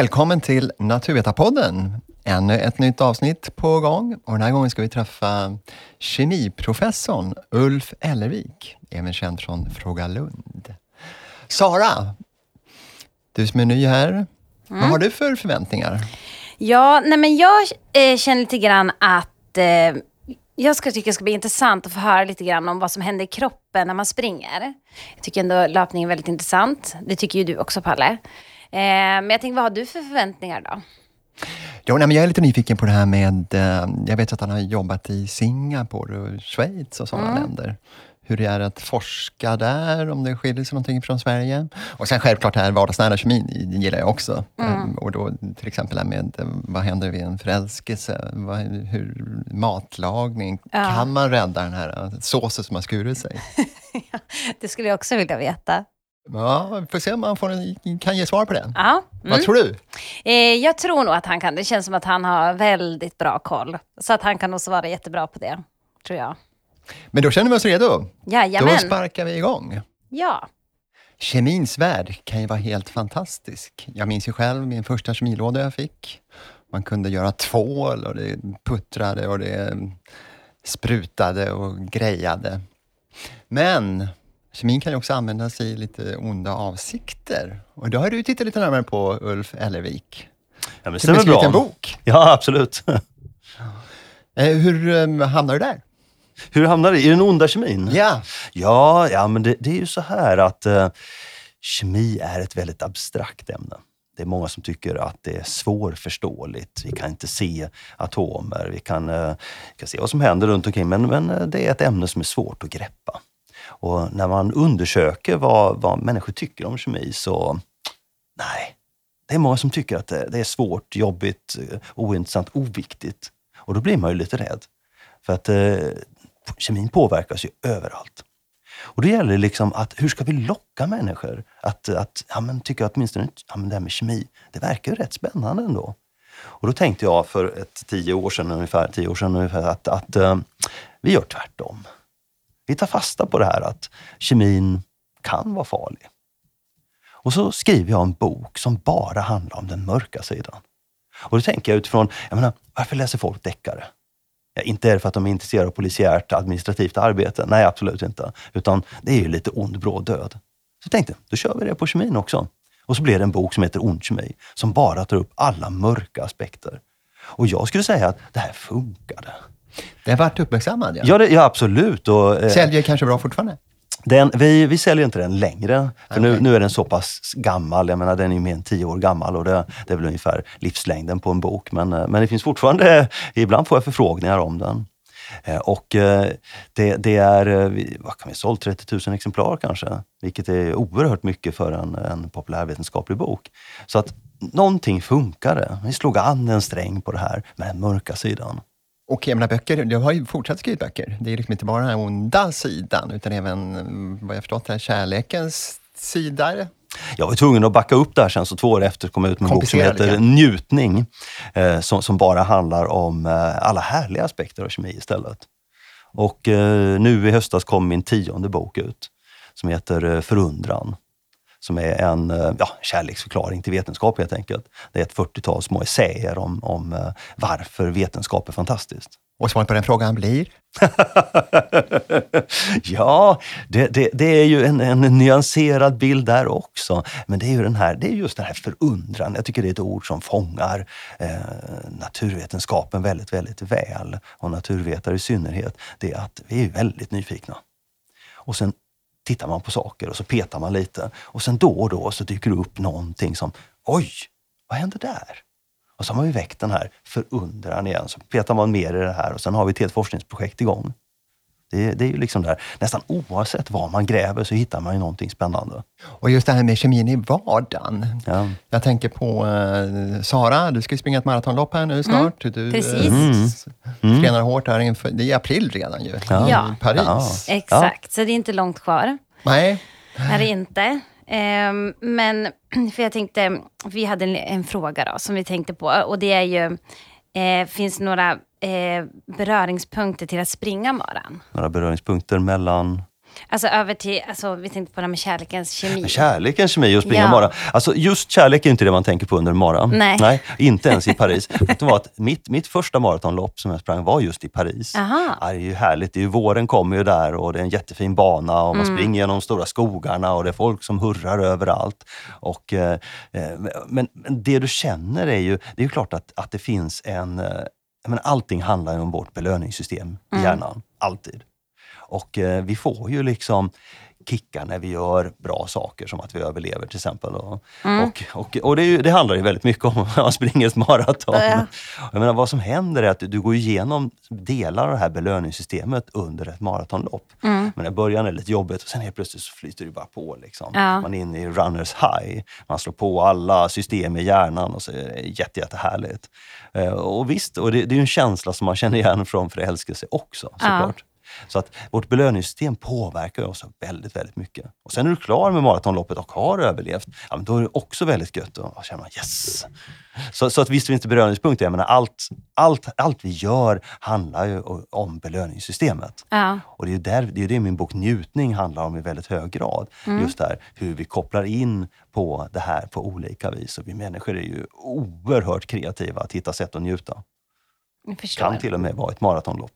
Välkommen till Naturvetarpodden. Ännu ett nytt avsnitt på gång och den här gången ska vi träffa kemiprofessorn Ulf Ellervik, även känd från Fråga Lund. Sara, du som är ny här, mm. vad har du för förväntningar? Ja, nej men jag eh, känner lite grann att eh, jag ska tycka det ska bli intressant att få höra lite grann om vad som händer i kroppen när man springer. Jag tycker ändå löpning är väldigt intressant. Det tycker ju du också, Palle. Eh, men jag tänkte, vad har du för förväntningar då? Jo, nej, men jag är lite nyfiken på det här med... Eh, jag vet att han har jobbat i Singapore och Schweiz och sådana mm. länder hur det är att forska där, om det skiljer sig någonting från Sverige. Och sen självklart det här vardagsnära kemin gillar jag också. Mm. Um, och då till exempel det här med eh, vad händer vid en förälskelse? Vad, hur, matlagning. Ja. Kan man rädda den här såsen som har skurit sig? det skulle jag också vilja veta. Ja, vi får se om man får en, kan ge svar på det. Ja. Mm. Vad tror du? Eh, jag tror nog att han kan. Det känns som att han har väldigt bra koll. Så att han kan nog svara jättebra på det, tror jag. Men då känner vi oss redo. Jajamän. Då sparkar vi igång. Ja. Kemins värld kan ju vara helt fantastisk. Jag minns ju själv min första kemilåda jag fick. Man kunde göra tvål och det puttrade och det sprutade och grejade. Men kemin kan ju också användas i lite onda avsikter. Och det har du tittat lite närmare på, Ulf Ellervik. Ja, men det stämmer bra. en bok. Ja, absolut. Eh, hur eh, hamnade du där? Hur hamnar det? I den onda kemin? Ja. Ja, ja men det, det är ju så här att uh, kemi är ett väldigt abstrakt ämne. Det är många som tycker att det är svårförståeligt. Vi kan inte se atomer, vi kan, uh, kan se vad som händer runt omkring, men, men det är ett ämne som är svårt att greppa. Och när man undersöker vad, vad människor tycker om kemi så, nej. Det är många som tycker att det, det är svårt, jobbigt, eh, ointressant, oviktigt. Och då blir man ju lite rädd. För att eh, kemin påverkas ju överallt. Och då gäller det liksom att hur ska vi locka människor att, att ja, men, tycka åtminstone ja, men det här med kemi, det verkar ju rätt spännande ändå. Och då tänkte jag för ett tio år sedan ungefär, tio år sedan ungefär att, att eh, vi gör tvärtom. Vi tar fasta på det här att kemin kan vara farlig. Och så skriver jag en bok som bara handlar om den mörka sidan. Och då tänker jag utifrån, jag menar, varför läser folk deckare? Inte är det för att de är intresserade av polisiärt administrativt arbete. Nej, absolut inte. Utan det är ju lite ond bråd död. Så jag tänkte, då kör vi det på kemin också. Och så blev det en bok som heter Ond kemi, som bara tar upp alla mörka aspekter. Och jag skulle säga att det här funkade. Det har varit uppmärksammad, ja. Ja, det, ja absolut. Och, eh, Säljer kanske bra fortfarande? Den, vi, vi säljer inte den längre, för okay. nu, nu är den så pass gammal. Jag menar, den är mer än tio år gammal och det, det är väl ungefär livslängden på en bok. Men, eh, men det finns fortfarande, ibland får jag förfrågningar om den. Eh, och eh, det, det är, vad kan vi sålt 30 000 exemplar kanske, vilket är oerhört mycket för en, en populärvetenskaplig bok. Så att någonting funkade. Vi slog an en sträng på det här med den mörka sidan. Och jag menar böcker, du har ju fortsatt skriva böcker. Det är liksom inte bara den onda sidan, utan även vad jag förstått, här, kärlekens sida. Jag var tvungen att backa upp där sen, så två år efter kom jag ut med en bok som heter. Njutning, eh, som, som, bara handlar om eh, alla härliga aspekter av kemi istället. Och eh, nu i höstas kom min tionde bok ut, som heter eh, Förundran som är en eh, ja, kärleksförklaring till vetenskap helt enkelt. Det är ett 40-tal små essäer om, om eh, varför vetenskap är fantastiskt. Och svaret på den frågan blir? ja, det, det, det, är ju en, en nyanserad bild där också. Men det är ju den här, det är just den här förundran. Jag tycker det är ett ord som fångar eh, naturvetenskapen väldigt, väldigt väl. Och naturvetare i synnerhet. Det är att vi är väldigt nyfikna. Och sen tittar man på saker och så petar man lite. Och sen då och då så dyker det upp någonting som, oj, vad hände där? Och så har man ju väckt den här förundran igen. Så petar man mer i det här och sen har vi ett helt forskningsprojekt igång. Det, det är ju liksom där, nästan oavsett vad man gräver så hittar man ju någonting spännande. Och just det här med kemin i vardagen. Ja. Jag tänker på uh, Sara, du ska ju springa ett maratonlopp här nu mm. snart. Mm, du precis. Uh, mm. tränar hårt här inför, det är april redan ju, ja. i Paris. Ja. Exakt, så det är inte långt kvar. Nej. Är det inte. Um, men, för jag tänkte, vi hade en, en, fråga då, som vi tänkte på. Och det är ju, eh, finns några eh, beröringspunkter till att springa maran? Några beröringspunkter mellan? Alltså över till, alltså, vi tänkte på det här med kärlekens kemi. Kärlekens kemi och springa Ja. mara. Alltså just kärlek är inte det man tänker på under mara. Nej. inte ens i Paris. Vet du vad? Mitt, mitt första maratonlopp som jag sprang var just i Paris. Aha. Ja, det är ju härligt. Det är ju, våren kommer ju där och det är en jättefin bana och man Mm. springer genom stora skogarna och det är folk som hurrar överallt. Och, eh, eh, men, men det du känner är ju, det är ju klart att, att det finns en... Eh, menar, allting handlar ju om vårt belöningssystem Mm. i hjärnan. Alltid. Och eh, vi får ju liksom kickar när vi gör bra saker som att vi överlever till exempel. Och, Mm. och, och, och det, ju, det handlar ju väldigt mycket om när man springer ett maraton. Ja. Jag menar, vad som händer är att du går igenom delar av det här belöningssystemet under ett maratonlopp. Mm. Men i början är det lite jobbigt och sen helt plötsligt så flyter det bara på. Liksom. Ja. Man är inne i runners high. Man slår på alla system i hjärnan och så är det jätte, jättehärligt. Eh, och visst, och det, det är en känsla som man känner igen från förälskelse också såklart. Så att vårt belöningssystem påverkar oss väldigt, väldigt mycket. Och sen är du klar med maratonloppet och har överlevt, ja, men då är det också väldigt gött att känna yes! Så, så att visst finns det belöningspunkter. Jag menar, allt, allt, allt vi gör handlar ju om belöningssystemet. Ja. Och det är där, det, är det min bok Njutning handlar om i väldigt hög grad. Mm. Just där hur vi kopplar in på det här på olika vis. Och vi människor är ju oerhört kreativa att hitta sätt att njuta. Förstår. Kan till och med vara ett maratonlopp.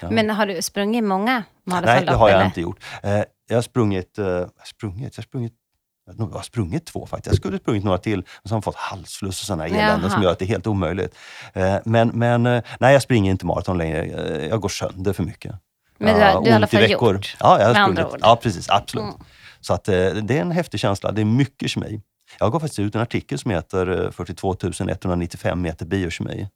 Ja. Men har du sprungit många maratonlopp? Nej, det har jag eller? inte gjort. Eh, jag har sprungit, eh, sprungit, jag sprungit jag har sprungit två faktiskt. Jag skulle sprungit några till, men så har jag fått halsfluss och sådana eländen Jaha. som gör att det är helt omöjligt. Eh, men men nej, jag springer inte maraton längre. Jag går sönder för mycket. Men du har- du har i alla fall veckor. gjort, Ja, jag har med andra sprungit. ord. Ja, precis. Absolut. Mm. Så att, det är en häftig känsla. Det är mycket kemi. Jag gav faktiskt ut en artikel som heter eh, 42 195 meter biokemi.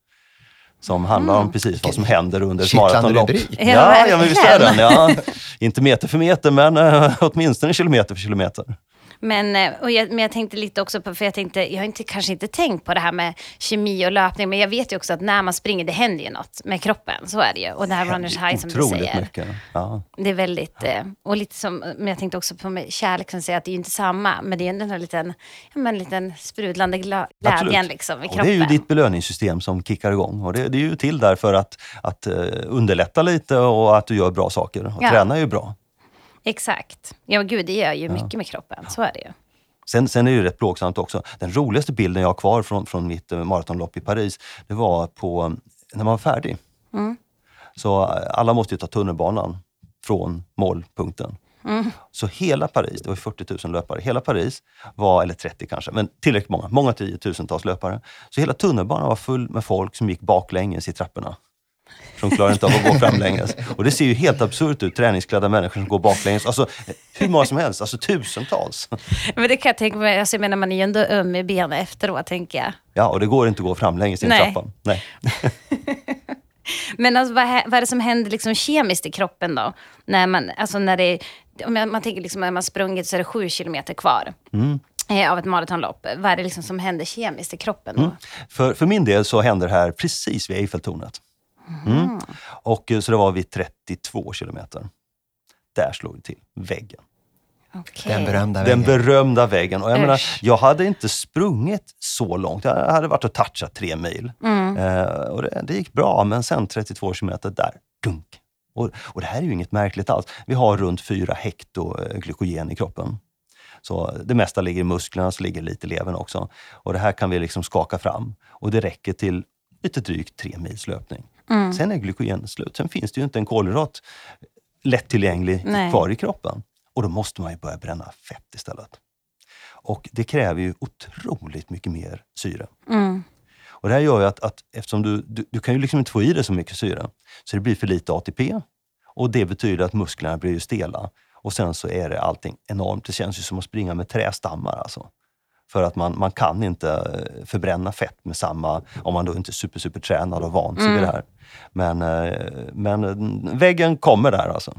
Som handlar om precis vad som händer under ett maratonlopp. Ja, Ja, men visst är den. Ja. Inte meter för meter, men eh, åtminstone kilometer för kilometer. Men, eh, och jag, men jag tänkte lite också på, för jag tänkte, jag har inte, kanske inte tänkt på det här med kemi och löpning, men jag vet ju också att när man springer, det händer ju något med kroppen. Så är det ju. Och det här runners high som du säger. mycket. Ja. Det är väldigt, eh, och lite som, men jag tänkte också på med kärlek som säger att det är ju inte samma, men det är den här liten, ja, men liten sprudlande glädjen Absolut. liksom i Och kroppen. det är ju ditt belöningssystem som kickar igång. Och det, det är ju till där för att, att eh, underlätta lite och att du gör bra saker. Och Ja. träna är ju bra. Exakt. Ja, gud, det gör ju mycket med kroppen. Så är det ju. Sen, sen är det ju rätt plågsamt också. Den roligaste bilden jag har kvar från, från mitt eh, maratonlopp i Paris, det var på, när man var färdig. Mm. Så eh, alla måste ju ta tunnelbanan från målpunkten. Mm. Så hela Paris, det var 40 000 löpare, hela Paris var, eller 30 kanske, men tillräckligt många, många tiotusentals löpare. Så hela tunnelbanan var full med folk som gick baklänges i trapporna. För de klarar inte av att gå framlänges. Och det ser ju helt absurt ut, träningsklädda människor som går baklänges. Alltså hur många som helst, alltså tusentals. Men det kan jag tänka mig, alltså, jag menar man är ju ändå öm i benen efteråt, tänker jag. Ja, och det går inte att gå framlänges i en Nej. Men alltså, vad, vad är det som händer liksom kemiskt i kroppen då? När man, alltså när det, om man tänker liksom när man sprungit så är det sju kilometer kvar Mm. eh, av ett maratonlopp. Vad är det liksom som händer kemiskt i kroppen då? Mm. För, för min del så hände det här precis vid Eiffeltornet. Mm. Och, eh, så det var vid 32 kilometer. Där slog det till, väggen. Okej. Den berömda Den väggen. berömda väggen. Och jag, menar, jag hade inte sprungit så långt. Jag hade varit och touchat tre mil. Mm. Eh, och det, det gick bra, men sen 32 kilometer, där, dunk. Och, och det här är ju inget märkligt alls. Vi har runt 4 hekto eh, glykogen i kroppen. Så det mesta ligger i musklerna, så ligger lite i levern också. Och det här kan vi liksom skaka fram. Och det räcker till lite drygt tre mils löpning. Mm. Sen är glykogen slut. Sen finns det ju inte en kolhydrat lättillgänglig Nej. kvar i kroppen. Och då måste man ju börja bränna fett istället. Och det kräver ju otroligt mycket mer syre. Mm. Och det här gör ju att, att eftersom du, du, du kan ju liksom inte få i dig så mycket syre, så det blir för lite ATP. Och det betyder att musklerna blir ju stela. Och sen så är det allting enormt. Det känns ju som att springa med trästammar alltså. För att man, man kan inte eh, förbränna fett med samma, om man då inte är super, super tränad och vant sig vid det här. Men, eh, men eh, väggen kommer där alltså.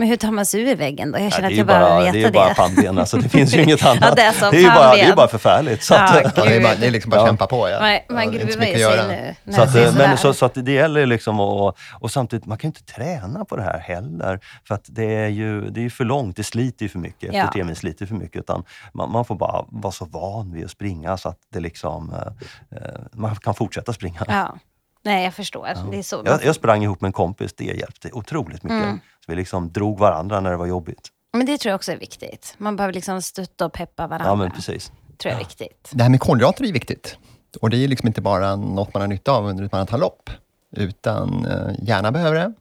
Men hur tar man sig ur väggen då? Jag Ja, känner det att är ju jag behöver bara, veta det det. är ju bara pannben, alltså, det finns ju inget annat. Ja, det är så, är ju bara, det är bara förfärligt. Så att, Ja, Ja, det, är bara, det är liksom bara att Ja. kämpa på. Ja. Ja, man det är inte så gruvar mycket att göra. nu. Så att, men, så, så att det gäller liksom att, och samtidigt, man kan ju inte träna på det här heller. För att det är ju, det är ju för långt, det sliter ju för mycket. Ja. Mil sliter för mycket. Utan man, man får bara vara så van vid att springa så att det liksom, eh, eh, man kan fortsätta springa. Ja. Nej, jag förstår. Det är så. Jag, jag sprang ihop med en kompis, det hjälpte otroligt mycket. Mm. Så vi liksom drog varandra när det var jobbigt. Men det tror jag också är viktigt. Man behöver liksom stötta och peppa varandra. Ja, men precis. tror jag är viktigt. Det här med kolhydrater är viktigt. Och det är liksom inte bara något man har nytta av under ett maratonlopp, utan eh, hjärnan behöver det.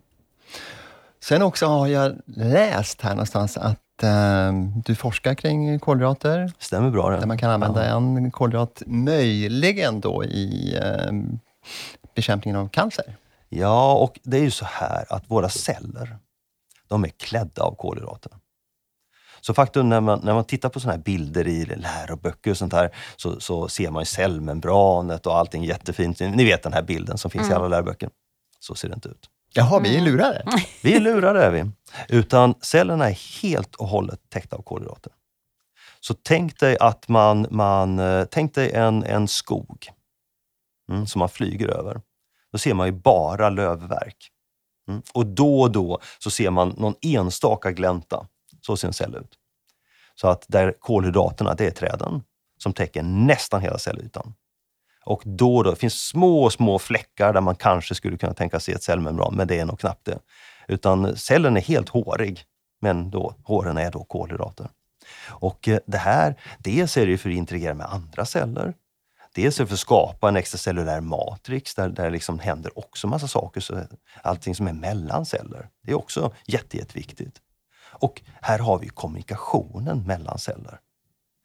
Sen också har jag läst här någonstans att eh, du forskar kring kolhydrater, Stämmer bra det. där man kan använda en kolhydrat möjligen då i eh, bekämpningen av cancer. Ja, och det är ju så här att våra celler, de är klädda av kolhydrater. Så faktum när man, när man tittar på såna här bilder i läroböcker och sånt här så, så ser man ju cellmembranet och allting jättefint. Ni vet den här bilden som finns i alla läroböcker. Så ser det inte ut. Jaha, vi är lurade. Vi är lurade är vi. Utan cellerna är helt och hållet täckta av kolhydrater. Så tänk dig att man, man eh, tänk dig en, en skog mm, som man flyger över. Då ser man ju bara lövverk. Mm. Och då och då så ser man någon enstaka glänta. Så ser en cell ut. Så att där kolhydraterna, det är träden som täcker nästan hela cellytan. Och då och då det finns små, små fläckar där man kanske skulle kunna tänka sig ett cellmembran, men det är nog knappt det. Utan cellen är helt hårig, men då, håren är då kolhydrater. Och eh, det här, dels är det för att interagera med andra celler. Dels är det för att skapa en extracellulär matrix där, där det liksom händer också massa saker. Så allting som är mellan celler, det är också jätte, jätteviktigt. Och här har vi kommunikationen mellan celler.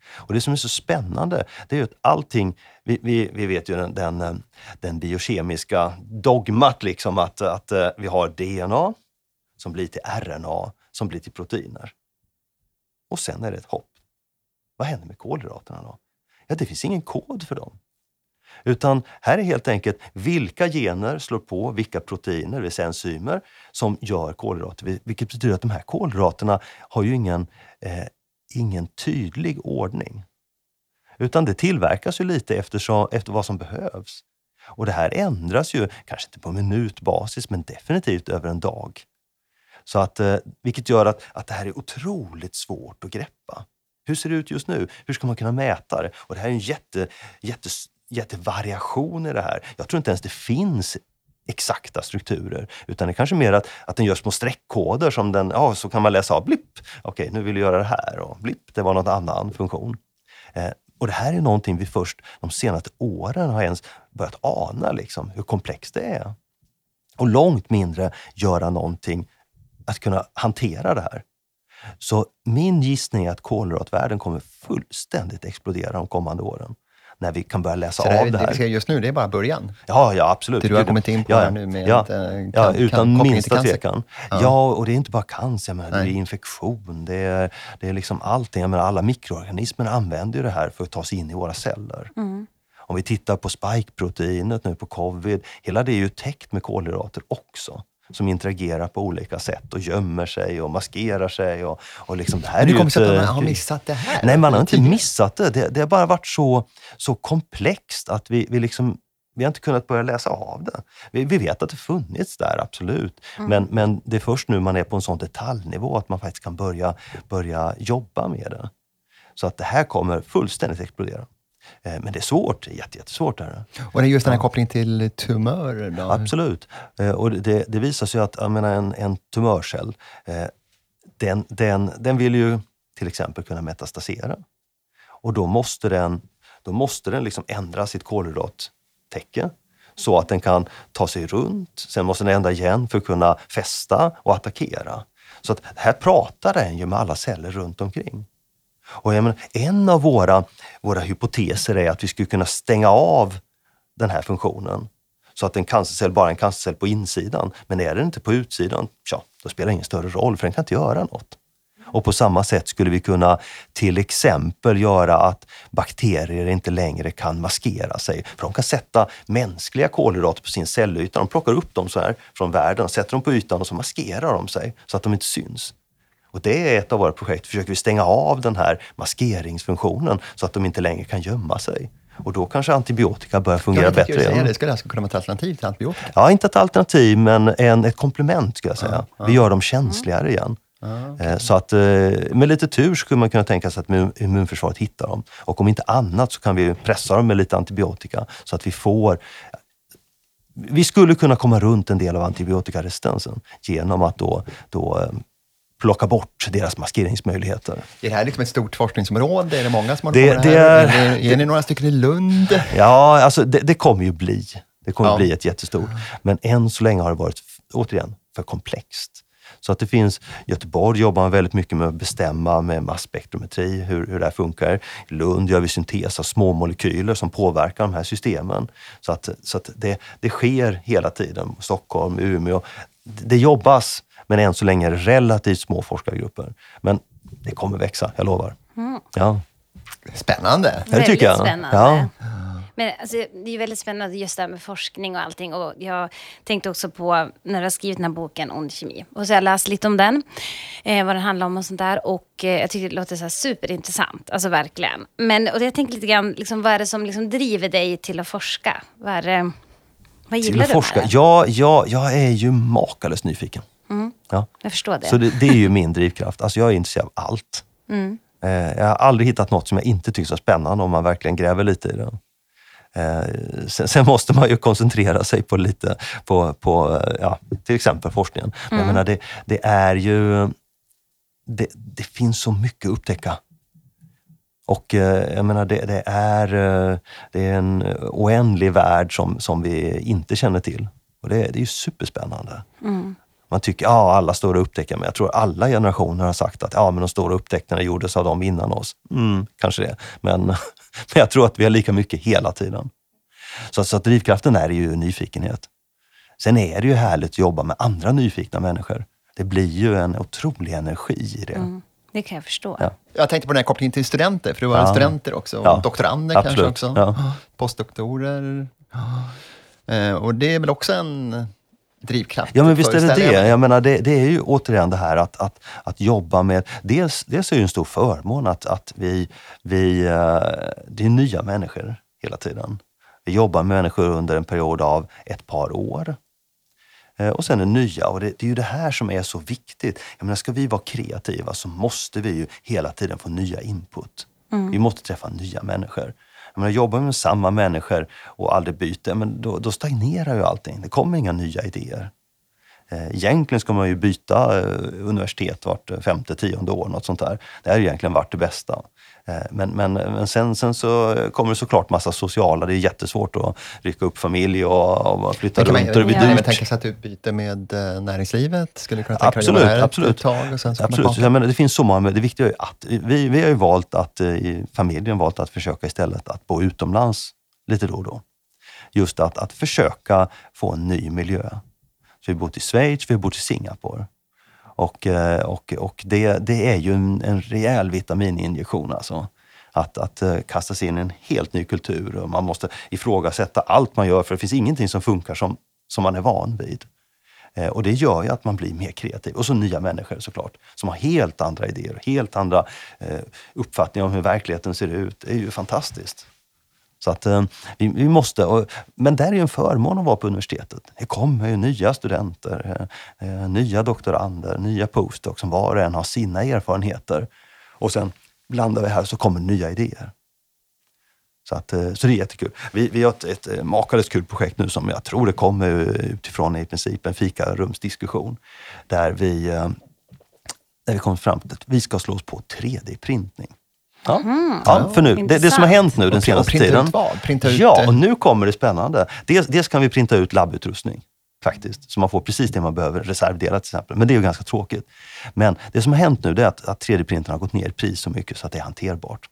Och Det som är så spännande, det är att allting, vi, vi, vi vet ju den, den, eh, den biokemiska dogmat, liksom att, att eh, vi har DNA som blir till RNA som blir till proteiner. Och sen är det ett hopp. Vad händer med kolhydraterna då? Ja, det finns ingen kod för dem. Utan här är helt enkelt vilka gener slår på vilka proteiner, det vill säga enzymer, som gör kolhydrater. Vilket betyder att de här kolhydraterna har ju ingen, eh, ingen tydlig ordning. Utan det tillverkas ju lite eftersom, efter vad som behövs. Och det här ändras ju, kanske inte på minutbasis, men definitivt över en dag. Så att, eh, vilket gör att, att det här är otroligt svårt att greppa. Hur ser det ut just nu? Hur ska man kunna mäta det? Och det här är en jätte, jätte, jättevariation i det här. Jag tror inte ens det finns exakta strukturer, utan det är kanske mer att, att den gör små streckkoder som den, ja, så kan man läsa av, blipp, okej, nu vill du göra det här och blipp, det var någon annan funktion. Eh, och det här är någonting vi först de senaste åren har ens börjat ana, liksom, hur komplext det är. Och långt mindre göra någonting att kunna hantera det här. Så min gissning är att kolhydratvärden kommer fullständigt explodera de kommande åren. När vi kan börja läsa Så det, av här, det det vi här. ser just nu, det är bara början. Ja, ja absolut. Det du har kommit in på ja, här nu med ja, ja, kan- utan kan- minsta tvekan. Ja. Ja. och det är inte bara cancer, men det är infektion, det är, det är liksom allting. Jag menar, alla mikroorganismer använder ju det här för att ta sig in i våra celler. Om vi tittar på spike-proteinet nu på covid, hela det är ju täckt med kolhydrater också som interagerar på olika sätt och gömmer sig och maskerar sig. Och, och liksom, det här Men ju kommer det sig ett, att man har missat det här? Nej, man har inte missat det. Det, det har bara varit så, så komplext att vi, vi, liksom, vi har inte kunnat börja läsa av det. Vi, vi vet att det funnits där, absolut. Men, men det är först nu man är på en sån detaljnivå att man faktiskt kan börja, börja jobba med det. Så att det här kommer fullständigt explodera. Eh, Men det är svårt, jätte, jättesvårt. Det. Och det är just den här kopplingen till tumörer då? Absolut. Eh, Och det, det visar sig att menar, en, en tumörcell, eh, den, den, den vill ju till exempel kunna metastasera. Och då måste den, då måste den liksom ändra sitt kolhydrattäcke så att den kan ta sig runt. Sen måste den ändra igen för att kunna fästa och attackera. Så att här pratar den ju med alla celler runt omkring. Och jag menar, en av våra, våra hypoteser är att vi skulle kunna stänga av den här funktionen så att en cancercell bara är en cancercell på insidan. Men är den inte på utsidan, tja, då spelar det ingen större roll för den kan inte göra något. Och på samma sätt skulle vi kunna till exempel göra att bakterier inte längre kan maskera sig. För de kan sätta mänskliga kolhydrater på sin cellyta. De plockar upp dem så här från världen, sätter dem på ytan och så maskerar de sig så att de inte syns. Och det är ett av våra projekt. Försöker vi stänga av den här maskeringsfunktionen så att de inte längre kan gömma sig. Och då kanske antibiotika börjar fungera jag bättre säga igen. det, skulle alltså kunna vara ett alternativ till antibiotika? Ja, inte ett alternativ, men en, ett komplement skulle jag säga. Vi gör dem känsligare igen. Eh, Så att eh, med lite tur skulle man kunna tänka sig att immun- immunförsvaret hittar dem. Och om inte annat så kan vi pressa dem med lite antibiotika så att vi får vi skulle kunna komma runt en del av antibiotikaresistensen genom att då, då eh, plocka bort deras maskeringsmöjligheter. Är det här liksom ett stort forskningsområde? Är det många som har Det- på det det här? är- är, är ni några stycken i Lund? Ja, alltså det, det kommer ju bli. Det kommer Ja. bli ett jättestort. Men än så länge har det varit, återigen, för komplext. Så att det finns, Göteborg jobbar man väldigt mycket med att bestämma med masspektrometri, hur, hur det här funkar. I Lund gör vi syntes av små molekyler som påverkar de här systemen. Så att, så att det, det sker hela tiden. Stockholm, Umeå. Det, det jobbas, men än så länge relativt små forskargrupper. Men det kommer växa, jag lovar. Ja. Spännande. Det tycker jag. Väldigt spännande. Ja. Men alltså, det är ju väldigt spännande just det här med forskning och allting. Och jag tänkte också på när du har skrivit den här boken Ond kemi. Och så har jag läst lite om den, eh, vad den handlar om och sånt där. Och eh, jag tycker det låter så här superintressant, alltså verkligen. Men och jag tänker lite grann, liksom, vad är det som liksom driver dig till att forska? Vad, är det, vad Till gillar att du med forska. det? Ja, ja, jag är ju makalöst nyfiken. Ja. Jag förstår det. Så det, det är ju min drivkraft. Alltså jag är intresserad av allt. Eh, jag har aldrig hittat något som jag inte tycker är spännande om man verkligen gräver lite i det. Eh, sen, sen måste man ju koncentrera sig på lite, på, på eh, ja, till exempel forskningen. Men jag menar, det, det är ju... Det, det finns så mycket att upptäcka. Och jag menar, det, det, är, det är en oändlig värld som, som vi inte känner till. Och det, det är ju superspännande. Man tycker ja, alla stora upptäckare, men jag tror alla generationer har sagt att ja, men de stora upptäckterna gjordes av dem innan oss. Mm, kanske det. Men, men jag tror att vi har lika mycket hela tiden. Så, så att drivkraften är ju nyfikenhet. Sen är det ju härligt att jobba med andra nyfikna människor. Det blir ju en otrolig energi i det. Det kan jag förstå. Ja. Jag tänkte på den här kopplingen till studenter, för du var Ja. studenter också. Och Ja, doktorander absolut. kanske också. Ja. Postdoktorer. Eh, och det är väl också en drivkraft? Ja men visst är det det. Jag menar, det, det är ju återigen det här att, att, att jobba med... Dels, dels är det ju en stor förmån att, att vi, vi... eh, Det är nya människor hela tiden. Vi jobbar med människor under en period av ett par år. Eh, Och sen det nya. Och det, det är ju det här som är så viktigt. Jag menar, ska vi vara kreativa så måste vi ju hela tiden få nya input. Vi måste träffa nya människor. Jag menar, jobbar vi med samma människor och aldrig byter, men då, då stagnerar ju allting. Det kommer inga nya idéer. Eh, egentligen ska man ju byta eh, universitet vart femte, tionde år, något sånt där. Det har egentligen varit det bästa. Eh, Men, men, men sen, sen så kommer det såklart massa sociala, det är jättesvårt att rycka upp familj och, och flytta kan man, runt och det blir kan man dyrt. tänka sig att utbyte med eh, näringslivet? Skulle du kunna tänka dig Absolut, här absolut. ett tag? Och sen så Absolut. Jag menar, det finns så många, det viktiga är att vi, vi har ju valt att eh, i familjen valt att försöka istället att bo utomlands lite då och då. Just att, att försöka få en ny miljö. Så vi har bott i Schweiz, vi har bott i Singapore. Och, eh, och, och det, det är ju en, en rejäl vitamininjektion alltså. Att, att eh, kasta sig in i en helt ny kultur och man måste ifrågasätta allt man gör för det finns ingenting som funkar som, som man är van vid. Eh, och det gör ju att man blir mer kreativ. Och så nya människor såklart, som har helt andra idéer, helt andra eh, uppfattningar om hur verkligheten ser ut. Det är ju fantastiskt. Så att eh, vi, vi måste, och, men där är ju en förmån att vara på universitetet. Det kommer ju nya studenter, eh, eh, nya doktorander, nya postdocs som var och en har sina erfarenheter. Och sen blandar vi här så kommer nya idéer. Så, att, eh, så det är jättekul. Vi, vi har ett, ett eh, makalöst kul projekt nu som jag tror det kommer utifrån i princip en fikarumsdiskussion. Där vi, där vi kommer fram till att vi ska slå oss på 3D-printning. Ja. ja, för nu, det, det som har hänt nu den senaste printa tiden. ut vad? Printa ut, ja, och nu kommer det spännande. Dels, dels kan vi printa ut labbutrustning faktiskt, så man får precis det man behöver, reservdelar till exempel. Men det är ju ganska tråkigt. Men det som har hänt nu är att, att 3D-printern har gått ner i pris så mycket så att det är hanterbart.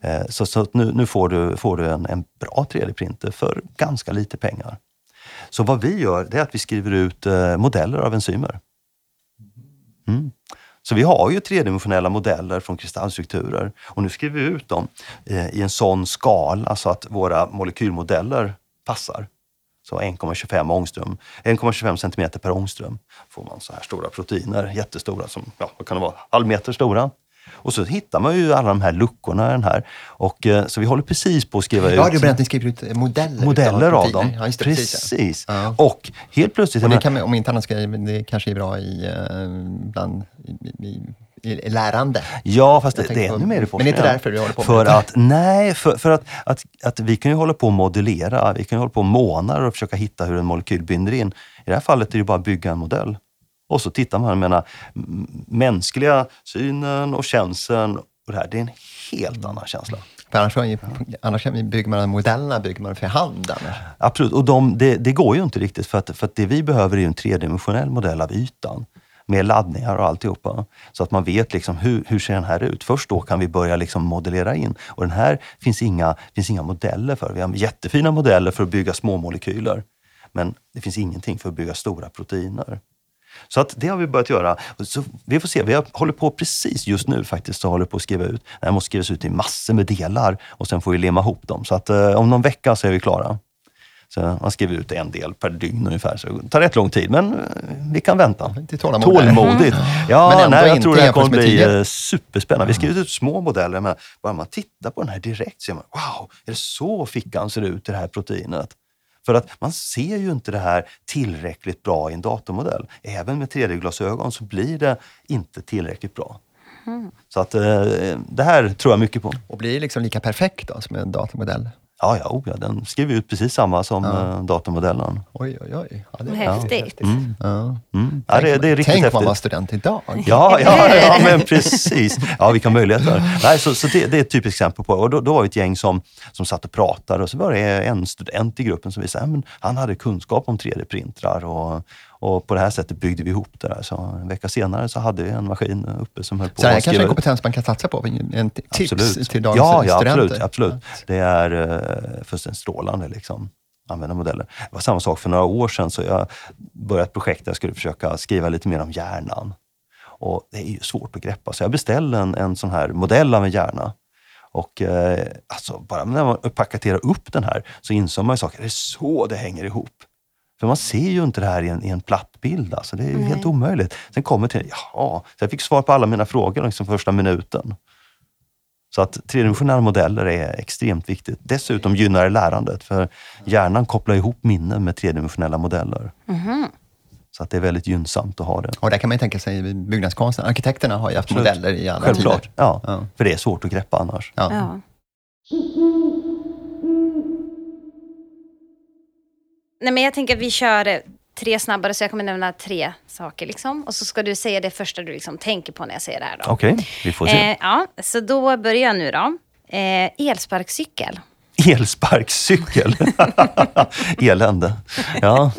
Eh, Så, så nu, nu får du, får du en, en bra 3D-printer för ganska lite pengar. Så vad vi gör det är att vi skriver ut eh, modeller av enzymer. Mm. Så vi har ju tredimensionella modeller från kristallstrukturer och nu skriver vi ut dem eh, i en sån skala så att våra molekylmodeller passar. Så 1,25 ångström, 1,25 centimeter per ångström får man så här stora proteiner, jättestora, som ja, vad kan det vara, halv meter stora. Och så hittar man ju alla de här luckorna i den här. Och, eh, så vi håller precis på att skriva Ja, ut du berättade att ni skriver ut eh, modeller, modeller av dem. Ja, det, precis. precis. ja. Ja. Och helt plötsligt, Och det kan, om inte annat ska det kanske är bra i, eh, bland, i, i, lärande. Ja, fast det, det är ännu mer i men forskningen. inte därför vi håller på För det. att, nej, för, för att, att, att vi kan ju hålla på och modellera. Vi kan ju hålla på månader och försöka hitta hur en molekyl binder in. I det här fallet är det ju bara att bygga en modell. Och så tittar man, menar, mänskliga synen och känseln och det här, det är en helt annan känsla. För annars, annars bygger man modellerna bygger man för hand. annars. Absolut, och de, det, det går ju inte riktigt för att, för att det vi behöver är en tredimensionell modell av ytan med laddningar och alltihopa. Så att man vet liksom hur, hur ser den här ut. Först då kan vi börja liksom modellera in. Och den här finns inga, finns inga modeller för. Vi har jättefina modeller för att bygga små molekyler. Men det finns ingenting för att bygga stora proteiner. Så att det har vi börjat göra. Så vi får se, vi har- håller på precis just nu faktiskt, så håller på att skriva ut. Det här måste skrivas ut i massor med delar och sen får vi lemma ihop dem. Så att eh, om någon vecka så är vi klara. Så man skriver ut en del per dygn ungefär. Så det tar rätt lång tid, men eh, vi kan vänta. Tålmodigt. Ja, Men nej, jag tror det här kommer bli eh, superspännande. Vi skriver ut små modeller, men bara man tittar på den här direkt ser man, wow, är det så fickan ser ut i det här proteinet? För att man ser ju inte det här tillräckligt bra i en datormodell. Även med 3D-glasögon så blir det inte tillräckligt bra. Så att eh, det här tror jag mycket på. Och blir det liksom lika perfekt då, som en datamodell? Ja, ja, oh, ja den skriver ut precis samma som eh, datormodellen. Oj, oj, oj. Ja, det, Häftigt. Ja. Mm. Ja, det, det är riktigt Tänk häftigt. man var student idag. Ja, ja, ja, men precis. Ja, vilka möjligheter. Nej, så så det, det är ett typiskt exempel på Och då, då var det ett gäng som, som satt och pratade och så var det en student i gruppen som visade att han hade kunskap om 3D-printrar och, och på det här sättet byggde vi ihop det där. Så en vecka senare så hade vi en maskin uppe som höll på Så det här att kanske är skriva en ut. kompetens man kan satsa på. En tips Absolut. till dagens ja, ja, studenter. absolut, absolut. Det är uh, fullständigt strålande. Liksom använda modeller. Det var samma sak för några år sedan. Så jag började ett projekt där jag skulle försöka skriva lite mer om hjärnan. Och det är ju svårt att greppa. Så jag beställde en, en sån här modell av en hjärna. Och eh, alltså, bara när man paketerar upp den här så insåg man ju saker. Det är så det hänger ihop. För man ser ju inte det här i en, i en platt bild. Alltså. Det är ju helt omöjligt. Sen kommer till, jaha, så jag fick svar på alla mina frågor liksom första minuten. Så att tredimensionella modeller är extremt viktigt. Dessutom gynnar det lärandet, för hjärnan kopplar ihop minnen med tredimensionella modeller. Så att det är väldigt gynnsamt att ha det. Och där kan man ju tänka sig byggnadskonsten. Arkitekterna har ju haft Absolut. modeller i alla Självklart. tider. Ja, Ja. För det är svårt att greppa annars. Ja. Ja. Nej, men jag tänker att vi kör eh, tre snabbare, så jag kommer nämna tre saker. Liksom. Och så ska du säga det första du liksom tänker på när jag säger det här. Okej, vi får se. Eh, ja, så då börjar jag nu då. Eh, elsparkcykel. Elsparkcykel. Elände. Ja,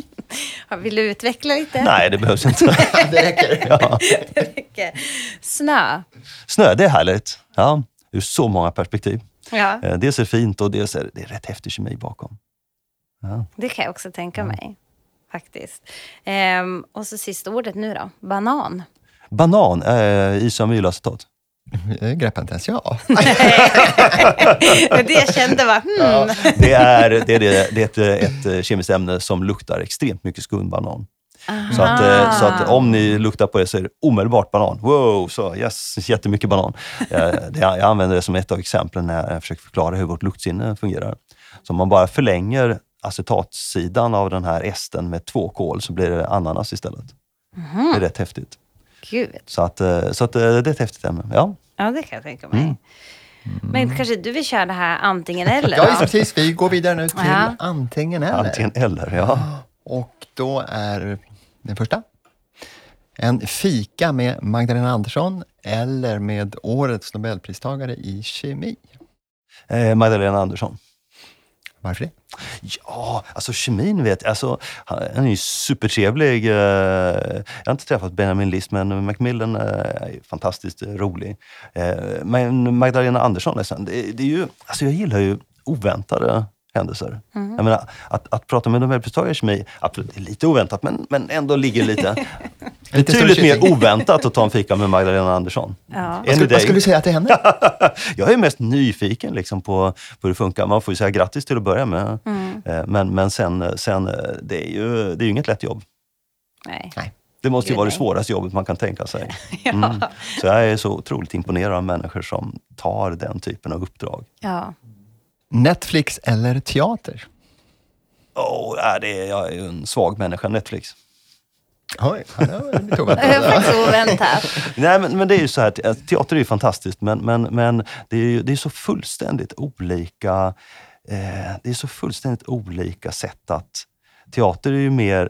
Ja, Vill du utveckla lite? nej det behövs inte. Det räcker. Ja. Okej. Snö. Snö, det är härligt. Ja, ur så många perspektiv. Ja, Eh, Dels är det fint och dels är det, det är rätt häftig kemi bakom. Ja. det kan jag också tänka mig. Faktiskt. Ehm, och så sista ordet nu då. Banan. Banan, eh, isomylacetat. Det greppar inte ens jag. det jag kände var, hmm. Det är, det är, det, det är ett, ett eh, kemiskt ämne som luktar extremt mycket skumbanan. Så att, eh, så att om ni luktar på det så är det omedelbart banan. Wow, så yes, jättemycket banan. Eh, det, jag använder det som ett av exemplen när jag försöker förklara hur vårt luktsinne fungerar. Så om man bara förlänger acetatsidan av den här esten med två kol så blir det ananas istället. Det är rätt häftigt. Gud. Så, att, eh, så att, eh, det är ett häftigt ämne. Ja. Ja, det kan jag tänka mig. Mm. Men kanske du vill köra det här antingen eller? Ja, precis. Vi går vidare nu till Ja. antingen eller. Antingen eller. Ja. Och då är den första. En fika med Magdalena Andersson eller med årets Nobelpristagare i kemi. Eh, Magdalena Andersson. Varför det? Ja, alltså kemin vet jag. Alltså, han är ju supertrevlig. Eh, jag har inte träffat Benjamin List, men Macmillan eh, är fantastiskt rolig. Eh, men Magdalena Andersson, liksom, det, det är ju, alltså jag gillar ju oväntade händelser. Jag menar, att, att prata med Nobelpristagare i kemi, absolut, det är lite oväntat, men, men ändå ligger lite... Betydligt mer oväntat att ta en fika med Magdalena Andersson. Ja. Än Vad skulle, vad skulle du säga till henne? jag är mest nyfiken liksom på, på hur det funkar. Man får ju säga grattis till att börja med. Eh, Men, men sen, sen eh, det, är ju, det är ju inget lätt jobb. Nej. Det måste ju vara det svåraste jobbet man kan tänka sig. Mm. Så jag är så otroligt imponerad av människor som tar den typen av uppdrag. Ja. Netflix eller teater? Oh, nej, det är, jag är ju en svag människa, Netflix. Oj, ja, det var lite oväntat. Oväntat. Nej, men, men det är ju så här, te- teater är ju fantastiskt, men, men, men det, är ju, det är så fullständigt olika eh, det är så fullständigt olika sätt att... Teater är ju mer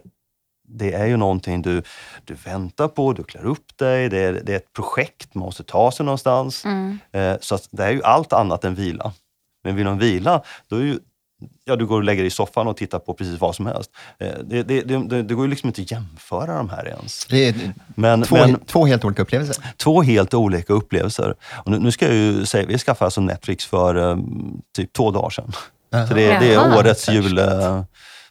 det är ju någonting du, du väntar på, du klär upp dig, det är, det är ett projekt, man måste ta sig någonstans. Eh, så att det är ju allt annat än vila. Men vill man vila, då är ju, ja, du går och lägger dig i soffan och tittar på precis vad som helst. Eh, det, det, det, det, det går ju liksom inte att jämföra de här ens. Det är Men, två, men, två helt olika upplevelser. Två helt olika upplevelser. Och nu, nu ska jag ju säga, vi skaffade alltså Netflix för um, typ två dagar sedan. Så det, det är Jaha. årets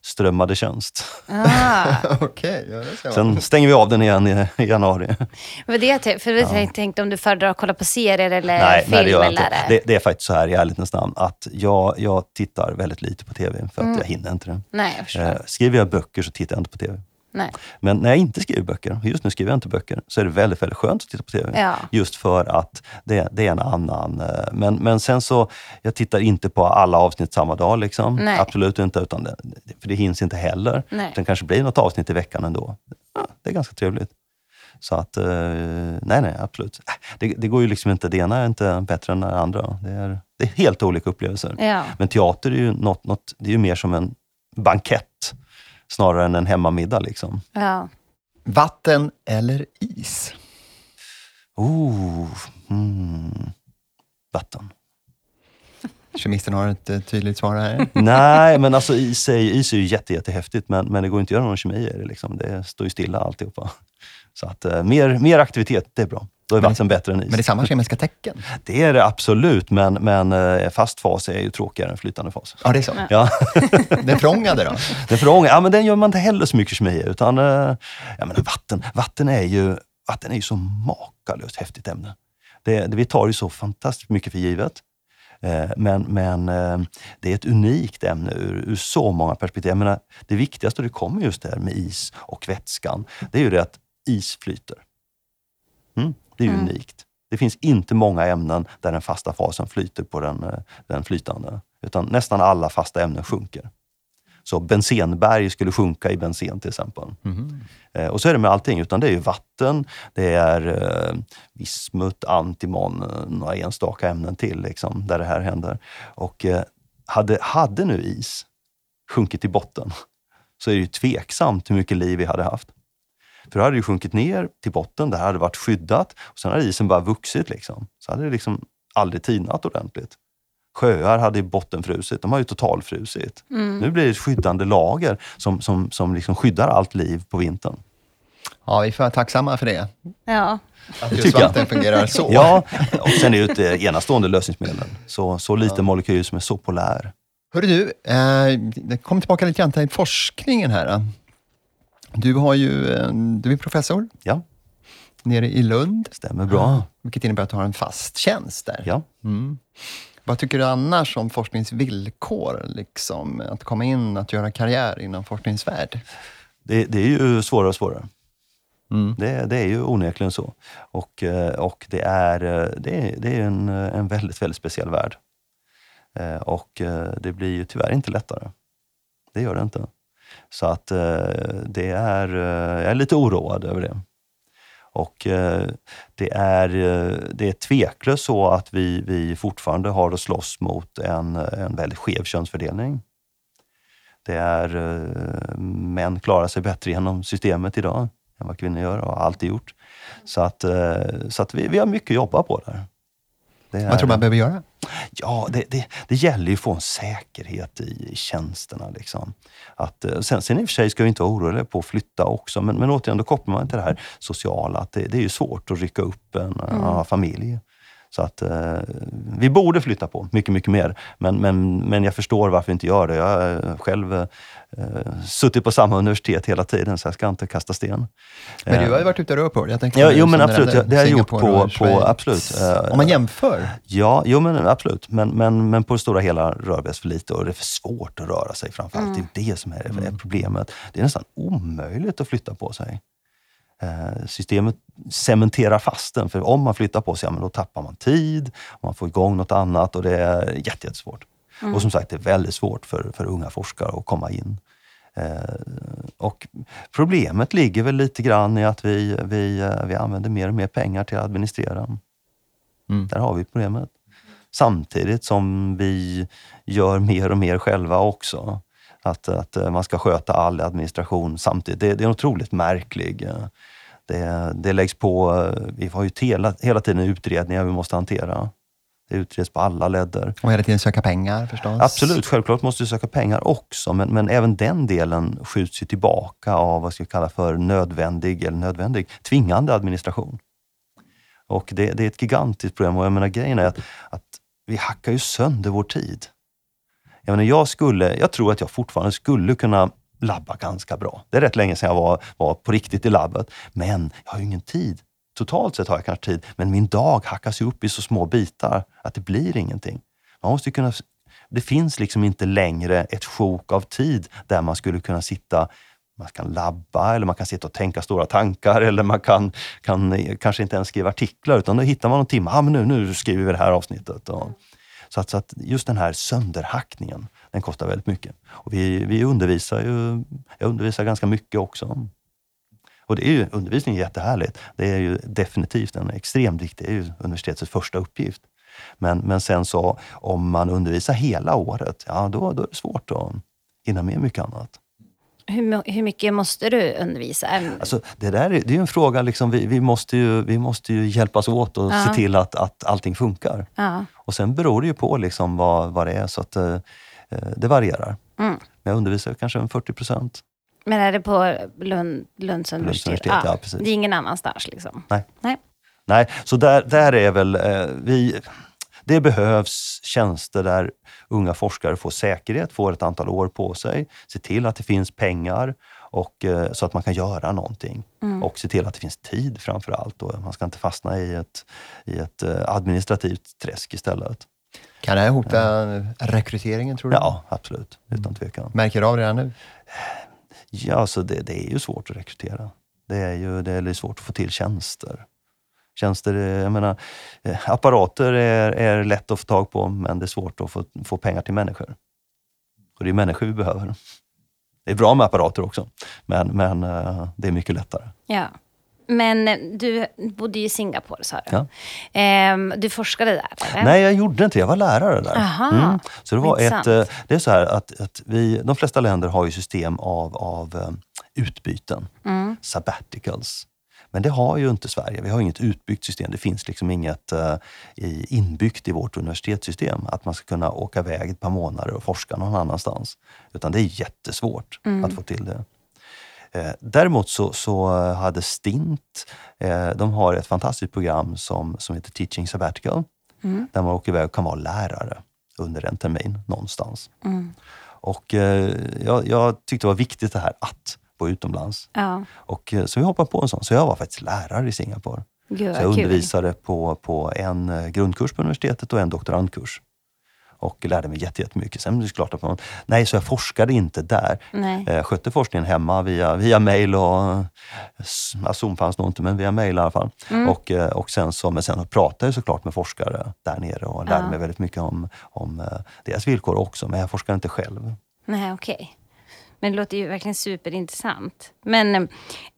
julströmmade tjänst. Ah. Okej, ja, det. Sen stänger vi av den igen i, i januari. Vad det jag tänkte, för jag tänkte om du föredrar att kolla på serier eller nej, film nej, det gör jag eller... inte. Det, det är faktiskt så här i ärlighetens namn att jag, jag tittar väldigt lite på TV för att Mm. jag hinner inte det. Nej, jag. Eh, skriver jag böcker så tittar jag inte på TV. Nej. Men när jag inte skriver böcker, just nu skriver jag inte böcker, så är det väldigt, väldigt skönt att titta på TV. Ja. Just för att det, det är en annan... eh, Men, men sen så, jag tittar inte på alla avsnitt samma dag. Liksom. Nej. Absolut inte, utan det, för det hinns inte heller. Nej. Det kanske blir något avsnitt i veckan ändå. Ja, det är ganska trevligt. Så att, eh, nej, nej, absolut. Äh, Det, det går ju liksom inte, det ena är inte bättre än det andra. Det är, det är helt olika upplevelser. Ja. Men teater är ju, något, något, det är ju mer som en bankett snarare än en hemmamiddag. Liksom. Ja. Vatten eller is? Oh, mm. Vatten. Kemisten har ett tydligt svar här. Nej, men alltså is är, is är ju jätte, jättehäftigt, men, men det går inte att göra någon kemi i det. Liksom. Det står ju stilla alltihopa. Så att, eh, mer, mer aktivitet, det är bra. Då är Men- vatten bättre än is. Men det är samma kemiska tecken? Det är det absolut, men, men eh, fast fas är ju tråkigare än flytande fas. Ja, det är så. Ja. Den förångade då? Den förångade, ja men den gör man inte heller så mycket kemi utan eh, ja, men vatten, vatten, är ju, vatten är ju så makalöst häftigt ämne. Det, det, vi tar ju så fantastiskt mycket för givet. Eh, Men, men det är ett unikt ämne ur, ur så många perspektiv. Jag menar, det viktigaste, och det kommer just där med is och vätskan, det är ju det att is flyter. Mm, det är ju unikt. Det finns inte många ämnen där den fasta fasen flyter på den, eh, den flytande. Utan nästan alla fasta ämnen sjunker. Så bensenberg skulle sjunka i bensen till exempel. Eh, och så är det med allting, utan det är ju vatten, det är eh, vismut, antimon, några enstaka ämnen till liksom, där det här händer. Och eh, hade, hade nu is sjunkit till botten så är det ju tveksamt hur mycket liv vi hade haft. För då hade det sjunkit ner till botten, det här hade varit skyddat och sen hade isen bara vuxit. Liksom. Så hade det liksom aldrig tinat ordentligt. Sjöar hade bottenfrusit, de har ju totalfrusit. Nu blir det ett skyddande lager som, som, som liksom skyddar allt liv på vintern. Ja, vi får vara tacksamma för det. Ja. Att just vatten fungerar så. Ja, och sen är det ju ett eh, enastående lösningsmedel. Så, så liten molekyl som är så polär. Hörru du, eh, kom tillbaka lite grann till forskningen här. Du, har ju, eh, du är professor Ja, nere i Lund, stämmer bra. vilket innebär att du har en fast tjänst där. Ja. Vad tycker du annars om forskningsvillkor? Liksom, att komma in, att göra karriär inom forskningsvärld? Det, det är ju svårare och svårare. Det, det är ju onekligen så. Och, eh, och det är, eh, det är, det är en, en väldigt, väldigt speciell värld. Och det blir ju tyvärr inte lättare. Det gör det inte. Så att eh, det är, eh, jag är lite oroad över det. Och eh, det är, det är tveklöst så att vi, vi fortfarande har att slåss mot en, en väldigt skev könsfördelning. Det är, män klarar sig bättre genom systemet idag än vad kvinnor gör och har alltid gjort. Så att, så att vi, vi har mycket att jobba på där. Det Vad tror du man behöver göra? Ja, det, det, det gäller ju att få en säkerhet i, i tjänsterna. Liksom. Att, eh, sen, sen i och för sig ska vi inte vara oroliga på att flytta också, men, men återigen, då kopplar man till det här sociala. Att det, det är ju svårt att rycka upp en, en familj. Så att eh, vi borde flytta på mycket, mycket mer. Men, men, men jag förstår varför vi inte gör det. Jag har eh, själv eh, suttit på samma universitet hela tiden, så jag ska inte kasta sten. Men Eh, du har ju varit ute och rört på det. Tänker Ja, jo, men det absolut. Ja, det har jag gjort på, på absolut. Eh, Om man jämför. Ja, jo men absolut. Men, men, men på det stora hela rör vi oss för lite och det är för svårt att röra sig framförallt. Det är det som är, är problemet. Det är nästan omöjligt att flytta på sig. Eh, Systemet cementerar fast den, för om man flyttar på sig, ja, men då tappar man tid, man får igång något annat och det är jätte, jättesvårt. Och som sagt, det är väldigt svårt för, för unga forskare att komma in. Eh, och problemet ligger väl lite grann i att vi, vi, eh, vi använder mer och mer pengar till att administrera. Mm. Där har vi problemet. Samtidigt som vi gör mer och mer själva också. Att, att eh, man ska sköta all administration samtidigt. Det, det är otroligt märkligt. Det, det läggs på, eh, vi har ju hela, hela tiden utredningar vi måste hantera. Det utreds på alla ledder. Och hela tiden söka pengar förstås. Absolut, självklart måste vi söka pengar också, men, men även den delen skjuts ju tillbaka av vad ska jag kalla för nödvändig, eller nödvändig, tvingande administration. Och det, det är ett gigantiskt problem och jag menar grejen är att, att vi hackar ju sönder vår tid. Jag, menar, jag, skulle, jag tror att jag fortfarande skulle kunna labba ganska bra. Det är rätt länge sedan jag var, var på riktigt i labbet, men jag har ju ingen tid. Totalt sett har jag kanske tid, men min dag hackas ju upp i så små bitar att det blir ingenting. Man måste kunna, det finns liksom inte längre ett sjok av tid där man skulle kunna sitta man kan labba eller man kan sitta och tänka stora tankar eller man kan, kan kanske inte ens skriva artiklar utan då hittar man någon timme. Ah, men nu, nu skriver vi det här avsnittet. Och, så, att, så att just den här sönderhackningen, den kostar väldigt mycket. Och vi, vi undervisar ju, jag undervisar ganska mycket också. Och det är ju, undervisning är jättehärligt. Det är ju definitivt en extremt viktig, det är ju universitetets första uppgift. Men, men sen så om man undervisar hela året, ja då, då är det svårt att hinna med mycket annat. Hur, hur mycket måste du undervisa? Alltså, det där är, det är en fråga, liksom, vi, vi, måste ju, vi måste ju hjälpas åt och ja. se till att, att allting funkar. Ja. Och sen beror det ju på liksom vad, vad det är, så att eh, det varierar. Mm. Men jag undervisar kanske en 40 procent. Men är det på Lund, Lunds universitet? Lunds universitet ja. precis. Det är ingen annanstans? Liksom. Nej. Nej. Nej, så där, där är väl eh, vi... Det behövs tjänster där unga forskare får säkerhet, får ett antal år på sig, se till att det finns pengar och, eh, så att man kan göra någonting. Mm. Och se till att det finns tid framför allt. Och man ska inte fastna i ett, i ett eh, administrativt träsk istället. Kan det här hota rekryteringen tror du? Ja, absolut. Utan tvekan. Märker du av det redan nu? Ja, alltså det, det är ju svårt att rekrytera. Det är ju det är svårt att få till tjänster. Tjänster, jag menar, eh, apparater är, är lätt att få tag på, men det är svårt att få, få pengar till människor. Och det är människor vi behöver. Det är bra med apparater också, men, men eh, det är mycket lättare. Ja. Men eh, du bodde i Singapore, sa du. Ja. Ehm, du forskade där? Eller? Nej, jag gjorde inte Jag var lärare där. Aha, mm. Så det var intressant. ett, eh, det är så här att, att vi, de flesta länder har ju system av, av eh, utbyten, Mm. sabbaticals. Men det har ju inte Sverige. Vi har inget utbyggt system. Det finns liksom inget i, inbyggt i vårt universitetssystem att man ska kunna åka iväg ett par månader och forska någon annanstans. Utan det är jättesvårt Mm. att få till det. Eh, däremot så, så hade Stint, eh, de har ett fantastiskt program som, som heter Teaching Sabbatical. Mm. Där man åker iväg och kan vara lärare under en termin någonstans. Mm. Och eh, jag, jag tyckte det var viktigt det här att vara utomlands. Ja, Och, eh, så vi hoppade på en sån. Så jag var faktiskt lärare i Singapore. gud Så jag kul. undervisade på, på en eh, grundkurs på universitetet och en doktorandkurs. Och lärde mig jätte- jättemycket. Sen är det klart att man... Nej, så jag forskade inte där. Nej. Jag skötte forskningen hemma via, via mail och... ja, Zoom fanns nog inte, men via mail i alla fall. Mm. Och, eh, och sen, så, men sen pratade jag såklart med forskare där nere och lärde Ja. mig väldigt mycket om, om eh, deras villkor också. Men jag forskade inte själv. Nej, okej. Men det låter ju verkligen superintressant. Men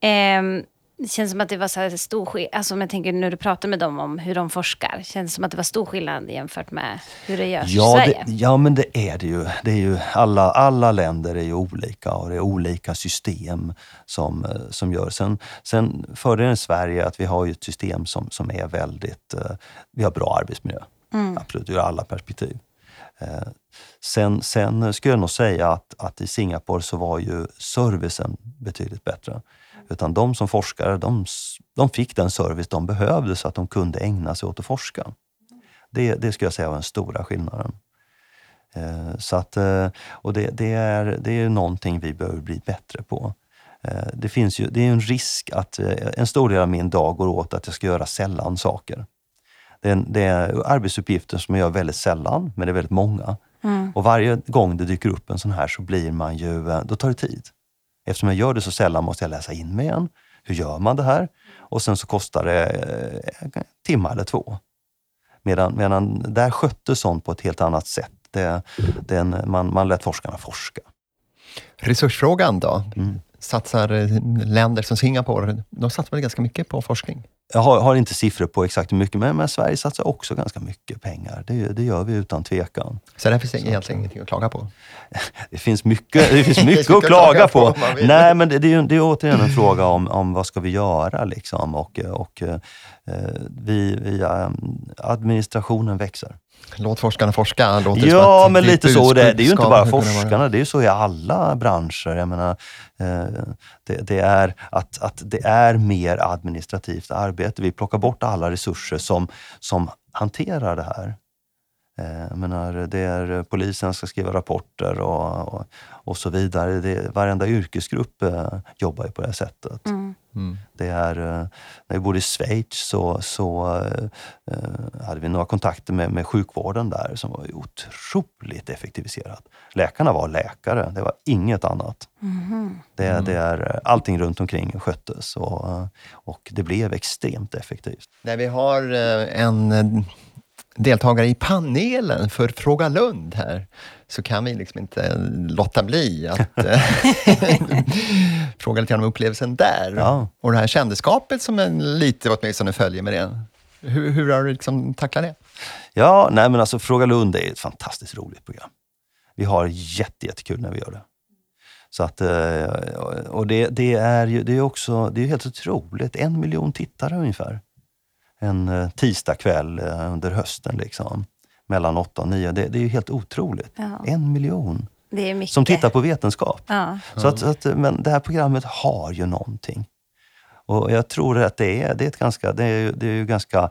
ehm, det känns som att det var så här stor skillnad. Alltså om jag tänker när du pratar med dem om hur de forskar. Känns som att det var stor skillnad jämfört med hur det görs i Ja, Sverige. det, ja, men det är det ju. Det är ju alla, alla länder är ju olika och det är olika system som, eh, som gör. Sen, sen fördelen i Sverige är att vi har ju ett system som, som är väldigt... eh, Vi har bra arbetsmiljö. Mm. Absolut, ur alla perspektiv. Sen, sen skulle jag nog säga att, att i Singapore så var ju servicen betydligt bättre. Utan de som forskare, de, de fick den service de behövde så att de kunde ägna sig åt att forska. Det, det skulle jag säga var den stora skillnaden. Eh, Så att, eh, och det, det, är, det är någonting vi behöver bli bättre på. Eh, Det, finns ju, det är en risk att en stor del av min dag går åt att jag ska göra sällan saker. Det är, det är arbetsuppgifter som jag gör väldigt sällan, men det är väldigt många. Mm. Och varje gång det dyker upp en sån här så blir man ju, eh, då tar det tid. Eftersom jag gör det så sällan måste jag läsa in mig igen. Hur gör man det här? Och sen så kostar det eh, en timme eller två. Medan, medan där sköttes sånt på ett helt annat sätt. Det, det är en, man, man lät forskarna forska. Resursfrågan då? Mm. satsar eh, länder som Singapore, de satsar väl ganska mycket på forskning? Jag har, har inte siffror på exakt hur mycket, men, men Sverige satsar också ganska mycket pengar. Det, det gör vi utan tvekan. Så det finns egentligen ingenting att klaga på? Det finns mycket, det finns mycket att klaga på. Nej, men det, det, är, det är återigen en fråga om, om vad ska vi göra liksom? och, och eh, vi, vi, eh, administrationen växer. Låt forskarna forska. Låter ja, men lite så. Det, det är ju inte bara forskarna, det är ju så i alla branscher. Jag menar, eh, det, det, är att, att det är mer administrativt arbete. Vi plockar bort alla resurser som, som hanterar det här. Eh, jag menar, det är polisen som ska skriva rapporter och, och, och så vidare. Det, varenda yrkesgrupp eh, jobbar ju på det sättet. Mm. Mm. Det är, eh, när vi bodde i Schweiz så, så eh, hade vi några kontakter med, med sjukvården där som var otroligt effektiviserat. Läkarna var läkare, det var inget annat. Mm. Det, det är, allting runt omkring sköttes och, och det blev extremt effektivt. När vi har en deltagare i panelen för Fråga Lund här, så kan vi liksom inte låta bli att eh, fråga lite grann om upplevelsen där. Ja. Och det här kändeskapet som en lite åtminstone följer med det. Hur, hur har du liksom tacklat det? Ja, nej men alltså Fråga Lund är ett fantastiskt roligt program. Vi har jättekul när vi gör det. Så att, eh, och det, det är ju det är också det är helt otroligt. En miljon tittare ungefär en eh, tisdagkväll under hösten. Liksom, mellan 8 och 9. Det, det är ju helt otroligt. Ja. En miljon som tittar på vetenskap. Ja. Så att, så att, men det här programmet har ju någonting. Och jag tror att det är, det är ett ganska, det är, det är ganska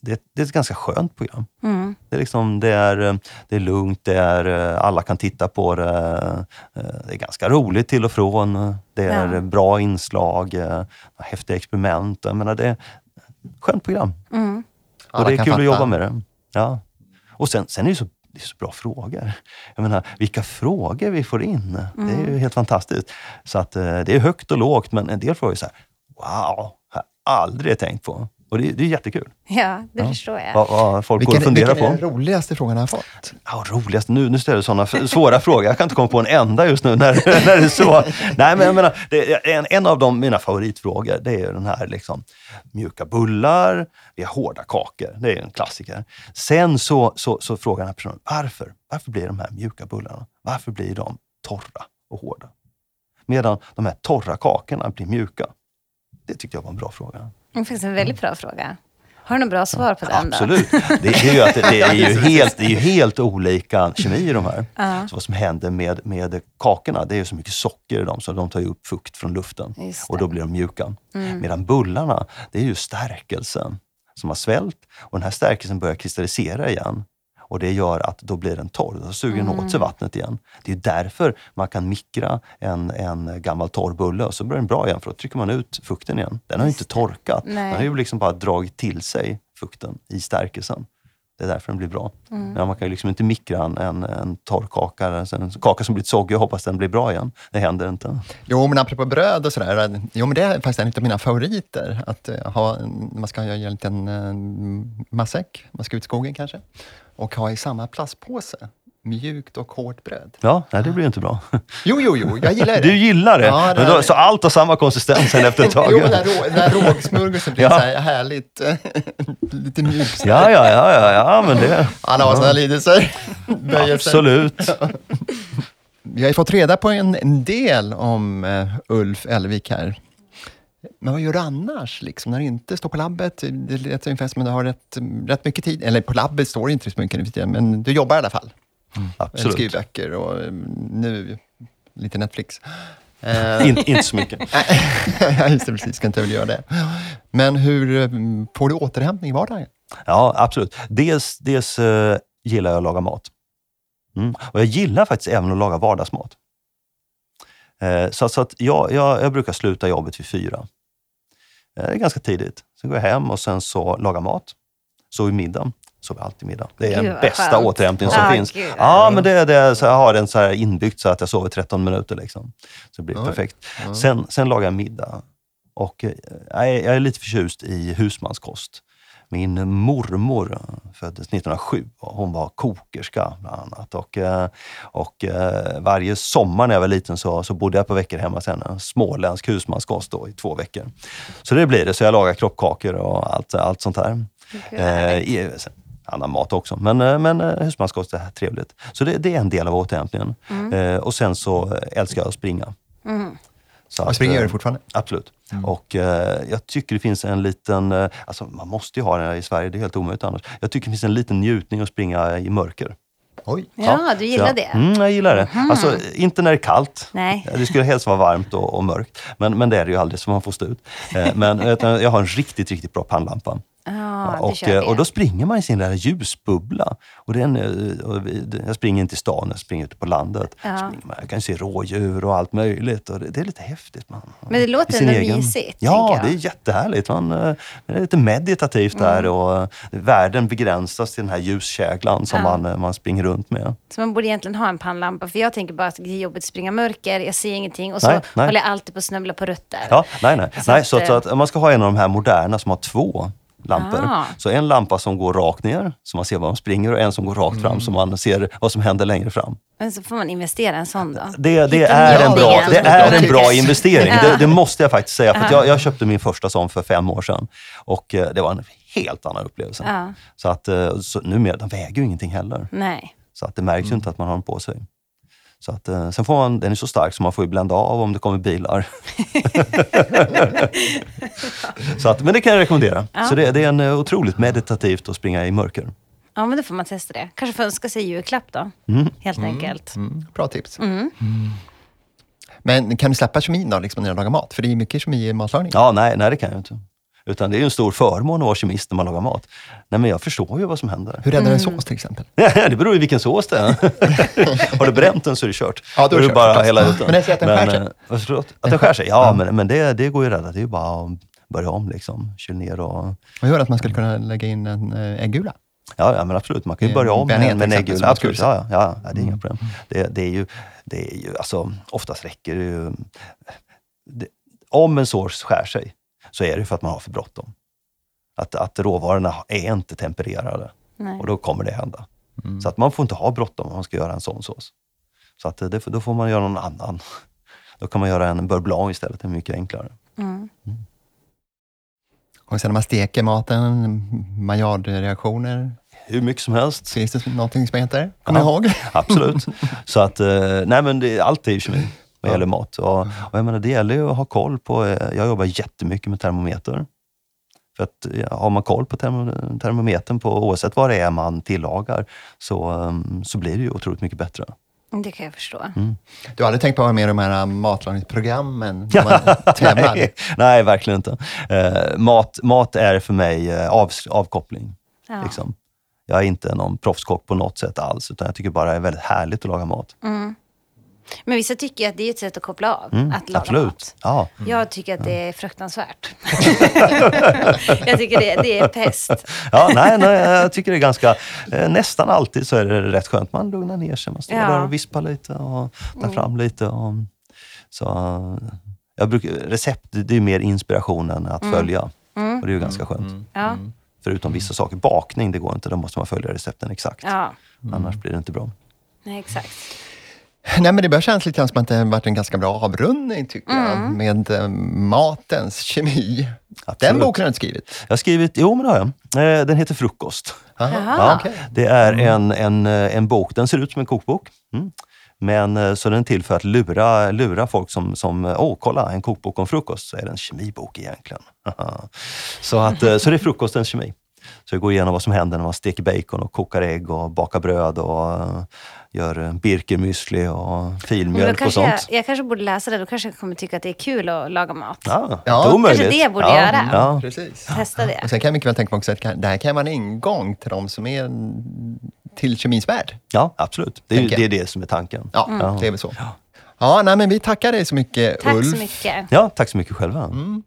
det, det, är ett ganska skönt program. Mm. Det, är liksom, det, är, det är lugnt, det är, alla kan titta på det. Det är ganska roligt till och från. Det är ja. bra inslag, häftiga experiment. Jag menar det, skönt program. Mm. Och det är kul fatta. att jobba med det. Ja. Och sen, sen är det så det är så bra frågor. Jag menar, vilka frågor vi får in. Mm. Det är ju mm. helt fantastiskt. Så att, eh, det är högt och lågt, men en del frågor är så här, wow, har jag aldrig tänkt på. Och det, det är jättekul. Ja, det ja. förstår jag. Vad, vad folk vilken, går och funderar vilken på. Vilken är den roligaste frågan jag har fått? Ja, roligaste? Nu, nu ställer du sådana svåra frågor. Jag kan inte komma på en enda just nu när, när det är så. Nej, men jag menar, det, en, en av de, mina favoritfrågor, det är den här liksom, mjuka bullar, vi har hårda kakor. Det är en klassiker. Sen så, så, så frågar den här personen, varför? Varför blir de här mjuka bullarna, varför blir de torra och hårda? Medan de här torra kakorna blir mjuka. Det tyckte jag var en bra fråga. Det finns en väldigt bra fråga. Har du något bra svar på den? Absolut. Det, det, är ju att det, är ju helt, det är ju helt olika kemi i de här. Uh. Så vad som händer med, med kakorna, det är så mycket socker i dem så de tar upp fukt från luften och då blir de mjuka. Mm. Medan bullarna, det är ju stärkelsen som har svällt och den här stärkelsen börjar kristallisera igen och det gör att då blir den torr. Då suger den mm. åt sig vattnet igen. Det är därför man kan mikra en, en gammal torr bulle och så blir den bra igen för då trycker man ut fukten igen. Den har ju inte torkat. Nej. Den har ju liksom bara dragit till sig fukten i stärkelsen. Det är därför den blir bra. Mm. Men man kan ju liksom inte mikra en, en, en torr kaka, en kaka som blivit soggig och hoppas den blir bra igen. Det händer inte. Jo, men apropå bröd och sådär. Jo, men det är faktiskt en av mina favoriter. Att eh, ha, man ska göra en liten uh, matsäck, man ska ut i skogen kanske och ha i samma plastpåse mjukt och hårt bröd. Ja, nej, det blir inte bra. Jo, jo, jo, jag gillar det. Du gillar det? Ja, det då, så allt har samma konsistens sen efter ett tag? jo, den där, rågsmörgåsen blir ja. så här härligt, lite mjuk. Ja, ja, ja, ja, ja, men det... Han har ja. sina lidelser. Absolut. Vi har ju fått reda på en, del om uh, Ulf Elvik här. Men vad gör du annars, liksom, när du inte står på labbet? Det lät ungefär som att du har rätt, rätt mycket tid. Eller på labbet står det inte så mycket nu för tiden, men du jobbar i alla fall. Mm, absolut. Skriver böcker och mm, nu lite Netflix. In, inte så mycket. Just det, precis. Ska inte väl göra det. Men hur mm, får du återhämtning i vardagen? Ja, absolut. Dels, dels uh, gillar jag att laga mat. Mm. Och jag gillar faktiskt även att laga vardagsmat. Uh, så, så att jag, jag, jag brukar sluta jobbet vid fyra. Det är ganska tidigt. Sen går jag hem och sen så lagar mat. Så vid middagen sover alltid middag. Det är Gud, den bästa skönt. återhämtningen som ah, finns. Gud, ja, men det, det, så jag har den så här inbyggt så att jag sover 13 minuter. Liksom. Så det blir Oj. perfekt. Sen, sen lagar jag middag. Och, eh, jag, är, jag är lite förtjust i husmanskost. Min mormor föddes 1907 och hon var kokerska bland annat. Och, eh, och eh, varje sommar när jag var liten så, så bodde jag på veckor hemma henne. En småländsk husmanskost då i två veckor. Så det blir det. Så jag lagar kroppkakor och allt, allt sånt där. Eh, sen annan mat också, men, eh, men husmanskost är trevligt. Så det, det är en del av återhämtningen. Eh, och sen så älskar jag att springa. Så att, springer eh, gör du fortfarande? Absolut. Och eh, jag tycker det finns en liten, eh, alltså man måste ju ha det i Sverige, det är helt omöjligt annars. Jag tycker det finns en liten njutning att springa i mörker. Oj. Ja, du gillar jag, det? Mm, jag gillar det. Alltså inte när det är kallt. Nej. Det skulle helst vara varmt och, och mörkt. Men, men det är det ju aldrig, så man får stå ut. Eh, men jag har en riktigt, riktigt bra pannlampa. Du och, och då springer man i sin lilla ljusbubbla. Och den, eh, och jag springer inte i stan, jag springer ute på landet. Ja. Man, jag kan se rådjur och allt möjligt. Och det, det är lite häftigt. Man, Men det låter ändå egen- mysigt, Ja, det är jättehärligt. Man, eh, det är lite meditativt där Mm. och eh, världen begränsas till den här ljuskäglan som Ja. man, man springer runt med. Så man borde egentligen ha en pannlampa. För jag tänker bara att det är jobbigt att springa mörker, jag ser ingenting. Och så Nej, nej. håller jag alltid på att snubbla på rutter. Ja, nej, nej. Så nej att, så, att, så att man ska ha en av de här moderna som har två lampor. Ah. Så en lampa som går rakt ner, så man ser var man springer, och en som går rakt Mm. fram, så man ser vad som händer längre fram. Men så får man investera en sån då. Det, det, är, en bra, det är en bra investering. Ja. Det, det måste jag faktiskt säga. För att jag, jag köpte min första sån för fem år sedan. Och eh, det var en helt annan upplevelse. Ja. Så att eh, så numera, de väger ju ingenting heller. Nej. Så att det märks ju inte att man har den på sig. Så att, eh, sen får man, den är så stark så man får ju blända av om det kommer bilar. så att, men det kan jag rekommendera. Så det, det är en eh, otroligt meditativt att springa i mörker. Ja, men då får man testa det. Kanske få önska sig julklapp då. Helt enkelt. Mm, bra tips. Men kan du släppa kemin då, liksom, när du lagar mat? För det är mycket kemi i matlagning. Ja, nej, nej, det kan jag inte. Utan det är ju en stor förmån att vara kemist när man lagar mat. Nej, men jag förstår ju vad som händer. Hur räddar en sås till exempel? det beror ju vilken sås det är. Har du bränt den så är det kört. Ja, då är det kört, bara att förstås. hälla ut den. Men jag säger att den skär sig. eh, vad- förlåt? Att den skär sig? Ja, men, men det, det går ju att rädda. Det är ju bara att börja om. Liksom. Kyl ner och... Vad gör att man skulle kunna lägga in en äh, äggula? Ja, ja, men absolut. Man kan ju Eh, börja om med, en äggula. Absolut. Ja, ja, ja, ja, det är inga Mm. problem. Det, det är ju, det är ju alltså, oftast räcker det ju... Det, om en sås skär sig så är det för att man har för bråttom. Att, att råvarorna är inte tempererade Nej. och då kommer det hända. Så att man får inte ha bråttom om man ska göra en sån sås. Så att det, då får man göra någon annan. Då kan man göra en beurre blanc istället, det är mycket enklare. Mm. Och sen när man steker maten, maillardreaktioner. Hur mycket som helst. Finns det någonting som heter? Kommer Ja. jag ihåg? Absolut. Så att, eh, nej men det, allt är ju kemi vad gäller mat. Och, och jag menar, det gäller ju att ha koll på, eh, jag jobbar jättemycket med termometer. För att ja, har man koll på termo, termometern på oavsett vad det är man tillagar så, eh, så blir det ju otroligt mycket bättre. Det kan jag förstå. Du har aldrig tänkt på att vara med i de här matlagningsprogrammen? när man tävlar? nej, nej, verkligen inte. Eh, mat, mat är för mig eh, av, avkoppling. Ja. Liksom. Jag är inte någon proffskock på något sätt alls, utan jag tycker bara det är väldigt härligt att laga mat. Men vissa tycker att det är ett sätt att koppla av, Mm, att laga absolut. mat. Ja. Jag tycker att det är fruktansvärt. jag tycker det, det är pest. Ja, nej, nej, jag tycker det är ganska... Eh, nästan alltid så är det rätt skönt. Man lugnar ner sig, man står Ja. där och vispar lite och tar fram lite. Och, så, jag brukar, recept, det är mer inspiration än att följa. Och det är ju ganska skönt. Ja, Förutom vissa saker. Bakning, det går inte. Då måste man följa recepten exakt. ja. Annars blir det inte bra. Nej, exakt. Nej, men det börjar kännas lite grann som att det har varit en ganska bra avrundning, tycker jag, Mm. med eh, matens kemi. Absolut. Den boken har du inte skrivit? Jag har skrivit, jo men det har jag. Eh, Den heter Frukost. Aha. Ja. Det är en, en, eh, en bok, den ser ut som en kokbok. Mm. Men så den är till för att lura, lura folk som, som åh kolla en kokbok om frukost, så är det en kemibok egentligen. så, att, så det är frukostens kemi. Så jag går igenom vad som händer när man steker bacon och kokar ägg och bakar bröd och gör eh, birkermüsli och filmjölk och sånt. jag, jag kanske borde läsa det, då kanske jag kommer tycka att det är kul att laga mat. Ja, Ja, inte omöjligt. kanske det jag borde ja, göra. Ja. Precis. Testa det. Och sen kan jag mycket väl tänka mig också att det här kan vara en ingång till de som är till kemins värld. ja, absolut. Det är, det är det som är tanken. Ja, det är väl så. Ja, nej, men vi tackar dig så mycket, Tack Ulf. så mycket. Ja, tack så mycket själva. Mm.